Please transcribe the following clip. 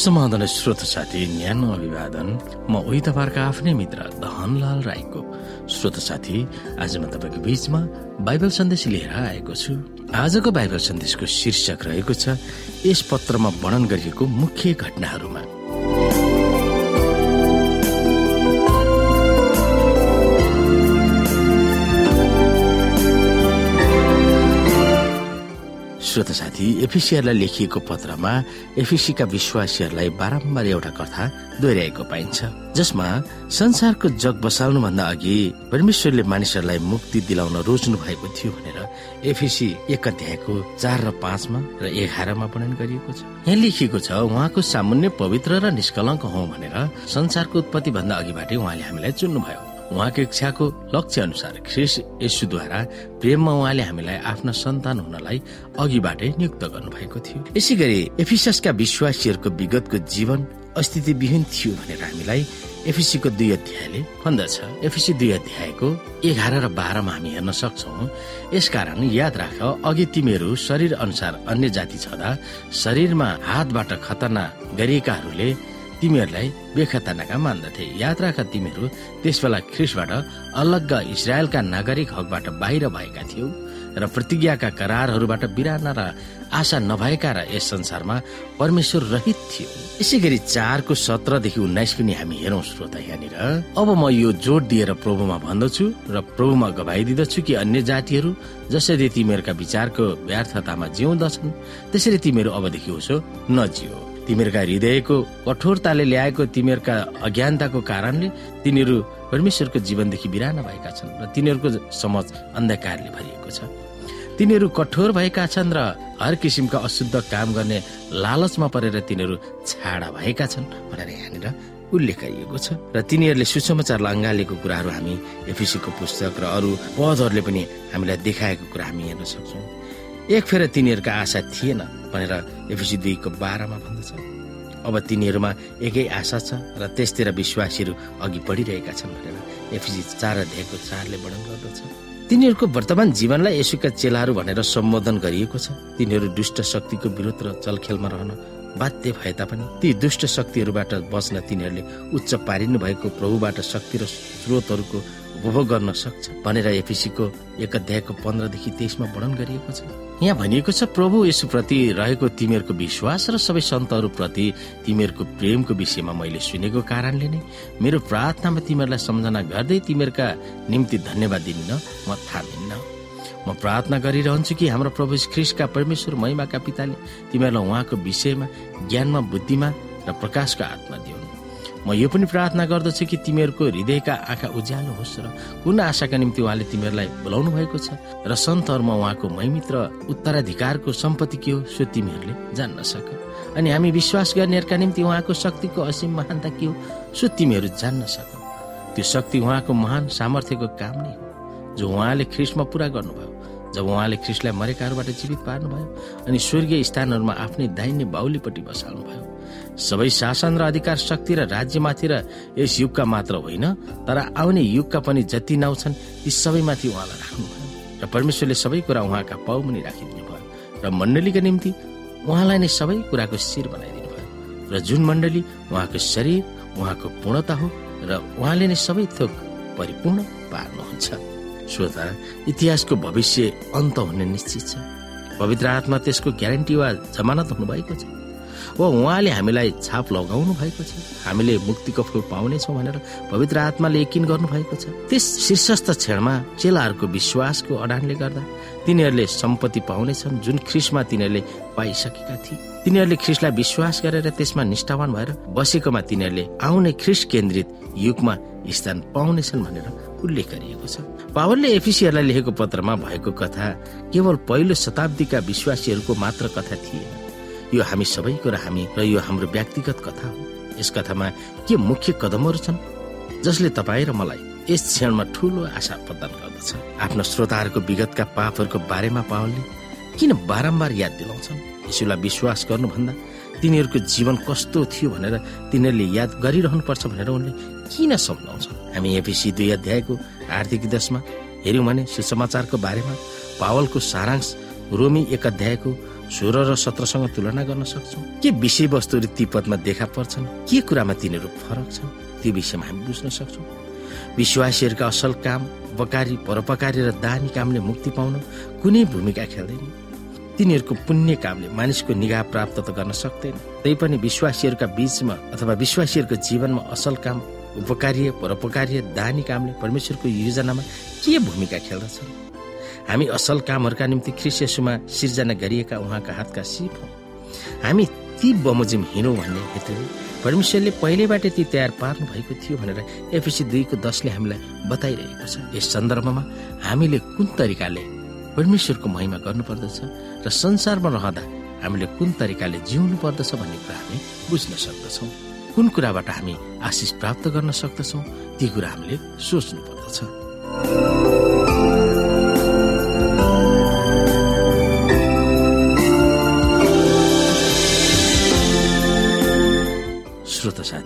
समाधान श्रोत साथी न्यानो अभिवादन। म उही तपाईँहरूको आफ्नै मित्र धनलाल राईको। श्रोत साथी आज म तपाईँको बीचमा बाइबल सन्देश लिएर आएको छु। आजको बाइबल सन्देशको शीर्षक रहेको छ यस पत्रमा वर्णन गरिएको मुख्य घटनाहरूमा। श्रोत साथी एफिसीहरूलाई लेखिएको पत्रमा एफिसीका विश्वासीहरूलाई बारम्बार एउटा कथा दोहोऱ्याएको पाइन्छ जसमा संसारको जग बसाल्नुभन्दा अघि परमेश्वरले मानिसहरूलाई मुक्ति दिलाउन रोज्नु भएको थियो भनेर एफिसी एक अध्यायको चार र पाँचमा र एघारमा वर्णन गरिएको छ। यहाँ लेखिएको छ उहाँको सामुन्य पवित्र र निष्कलङ्क हौ भनेर संसारको उत्पत्ति भन्दा अघिबाटै उहाँले हामीलाई चुन्नुभयो। उहाँको इच्छाको लक्ष्य अनुसार ख्रिस यसुद्वारा प्रेममा उहाँले हामीलाई आफ्ना सन्तान हुनलाई अघिबाटै नियुक्त गर्नुभएको थियो। यसै गरी एफिसका विश्वासीहरूको विगतको जीवन अस्तित्वविहीन थियो भनेर हामीलाई एफिसीको दुई अध्यायले भन्दछ। एफिसी दुई अध्यायको एघार र बाह्रमा हामी हेर्न सक्छौ। यसकारण याद राख अघि तिमीहरू शरीर अनुसार अन्य जाति छँदा शरीरमा हातबाट खतना गरिएकाहरूले तिमीहरूलाई बेखतनाका मान्दथे। याद राख तिमीहरू त्यसबेला ख्रिसबाट अलग्ग इसरायलका नागरिक हकबाट बाहिर भएका थियौ र प्रतिज्ञाका करारहरूबाट बिराना र आशा नभएका र यस संसारमा परमेश्वर रहित थियो। यसै गरी चारको सत्रदेखि उन्नाइस पनि हामी हेरौँ श्रोता यहाँनिर। अब म यो जोड दिएर प्रभुमा भन्दछु र प्रभुमा गवाइदिँदछु कि अन्य जातिहरू जसरी तिमीहरूका विचारको व्यर्थतामा जिउँदछन् त्यसरी तिमीहरू अबदेखि होसो नजियो तिमीहरूका हृदयको कठोरताले ल्याएको तिमीहरूका अज्ञानताको कारणले तिनीहरू परमेश्वरको जीवनदेखि बिराना भएका छन् र तिनीहरूको समाज अन्धकारले भरिएको छ। तिनीहरू कठोर भएका छन् र हर किसिमका अशुद्ध काम गर्ने लालचमा परेर तिनीहरू छाडा भएका छन् भनेर यहाँनिर उल्लेख गरिएको छ। र तिनीहरूले सुसमाचारलाई अङ्गालेको कुराहरू हामी एफिसीको पुस्तक र अरू पदहरूले पनि हामीलाई देखाएको कुरा हामी हेर्न सक्छौँ। एक फेर तिनीहरूका आशा थिएन भनेर एफिसी दुईको बाह्रमा भन्दछ। अब तिनीहरूमा एकै आशा छ र त्यसतिर विश्वासीहरू अघि बढिरहेका छन् भनेर एफिसी चार अध्यायको चारले वर्णन गर्दछ। तिनीहरूको वर्तमान जीवनलाई यसुका चेलाहरू भनेर सम्बोधन गरिएको छ। तिनीहरू दुष्ट शक्तिको विरोध र चलखेलमा रहन बाध्य भए तापनि ती दुष्ट शक्तिहरूबाट बच्न तिनीहरूले उच्च पारिनु भएको प्रभुबाट शक्ति र स्रोतहरूको उपभोग गर्न सक्छ भनेर एफिसीको एक अध्यायको पन्ध्रदेखि तेइसमा वर्णन गरिएको छ। यहाँ भनिएको छ प्रभु यसुप्रति रहेको तिमीहरूको विश्वास र सबै सन्तहरू प्रति तिमीहरूको प्रेमको विषयमा मैले सुनेको कारणले नै मेरो प्रार्थनामा तिमीहरूलाई सम्झना गर्दै तिमीहरूका निम्ति धन्यवाद दिन्न म थामिन्न। म प्रार्थना गरिरहन्छु कि हाम्रो प्रभु ख्रिस्टका परमेश्वर महिमाका पिताले तिमीहरूलाई उहाँको विषयमा ज्ञानमा बुद्धिमा र प्रकाशको आत्मा दिउन् म यो पनि प्रार्थना गर्दछु कि तिमीहरूको हृदयका आँखा उज्यालो होस् र कुन आशाका निम्ति उहाँले तिमीहरूलाई बोलाउनु भएको छ? र सन्तहरूमा उहाँको मैमित र उत्तराधिकारको सम्पत्ति के हो सो तिमीहरूले जान्न सक। अनि हामी विश्वास गर्नेहरूका निम्ति उहाँको शक्तिको असीम महानता के हो सो तिमीहरू जान्न सक। त्यो शक्ति उहाँको महान सामर्थ्यको काम नै हो जो उहाँले ख्रिस्टमा पुरा गर्नुभयो। जब उहाँले ख्रिस्टलाई मरेकाहरूबाट जीवित पार्नुभयो अनि स्वर्गीय स्थानहरूमा आफ्नै दाहिने बाहुलीपट्टि बसाल्नुभयो सबै शासन र अधिकार शक्ति र राज्यमाथि र यस युगका मात्र होइन तर आउने युगका पनि जति नाउँ छन् ती सबैमाथि उहाँलाई राख्नुभयो। र परमेश्वरले सबै कुरा उहाँका पाउमुनि राखिदिनु भयो। र मण्डलीका निम्ति उहाँलाई नै सबै कुराको शिर बनाइदिनु भयो। र जुन मण्डली उहाँको शरीर उहाँको पूर्णता हो र उहाँले नै सबै थोक परिपूर्ण पार्नुहुन्छ श्रोता इतिहासको भविष्य अन्त हुने निश्चित छ। पवित्र आत्मा त्यसको ग्यारेन्टी वा जमानत हुनुभएको छ। वा उहाँले हामीलाई छाप लगाउनु भएको छ। हामीले मुक्तिको फल पाउनेछौँ भनेर पवित्र आत्माले यकिन गर्नु भएको छ। त्यस शीर्षस्थ क्षणमा चेलाहरूको विश्वासको अडानले गर्दा तिनीहरूले सम्पत्ति पाउनेछन् जुन ख्रिसमा तिनीहरूले पाइसकेका थिए। तिनीहरूले ख्रिसलाई विश्वास गरेर त्यसमा निष्ठावान भएर बसेकोमा तिनीहरूले आउने ख्रिस केन्द्रित युगमा स्थान पाउनेछन् भनेर उल्लेख गरिएको छ। पावलले एफिसीहरूलाई लेखेको पत्रमा भएको कथा केवल पहिलो शताब्दीका विश्वासीहरूको मात्र कथा थिएन। यो हामी सबैको र हामी र यो हाम्रो व्यक्तिगत कथा हो। यस कथामा के मुख्य कदमहरू छन्? जसले तपाईँ र मलाई यस क्षणमा ठुलो आशा प्रदान गर्दछ। आफ्नो श्रोताहरूको विगतका पापहरूको बारेमा पावलले किन बारम्बार याद दिलाउँछन्? यसुलाई विश्वास गर्नुभन्दा तिनीहरूको जीवन कस्तो थियो भनेर तिनीहरूले याद गरिरहनु पर्छ भनेर उनले किन सम्झाउँछन्? हामी एपिसी दुई अध्यायको आर्थिक दशमा हेऱ्यौँ भने सुसमाचारको बारेमा पावलको सारांश रोमी एक अध्यायको सोह्र र सत्रसँग तुलना गर्न सक्छौँ? के विषयवस्तुहरू ती पदमा देखा पर्छन्? के कुरामा तिनीहरू फरक छन्? त्यो विषयमा हामी बुझ्न सक्छौँ। विश्वासीहरूका असल काम उपकारी परोपकारी र दानी कामले मुक्ति पाउन कुनै भूमिका खेल्दैन। तिनीहरूको पुण्य कामले मानिसको निगाह प्राप्त त गर्न सक्दैन। तैपनि विश्वासीहरूका बीचमा अथवा विश्वासीहरूको जीवनमा असल काम उपकार्य परोपकार्य दानी कामले परमेश्वरको योजनामा के भूमिका खेल्दछन्? हामी असल कामहरूका निम्ति ख्रिसियसुमा सिर्जना गरिएका उहाँका हातका सिप हौ। हामी ती बमोजिम हिँडौँ भन्ने हेतुले परमेश्वरले पहिलेबाट ती तयार पार्नु भएको थियो भनेर एफएसी दुईको दसले हामीलाई बताइरहेको छ। यस सन्दर्भमा हामीले कुन तरिकाले परमेश्वरको महिमा गर्नुपर्दछ र संसारमा रहँदा हामीले कुन तरिकाले जिउनु पर्दछ भन्ने कुरा हामी बुझ्न सक्दछौँ। कुन कुराबाट हामी आशिष प्राप्त गर्न सक्दछौँ? ती कुरा हामीले सोच्नु पर्दछ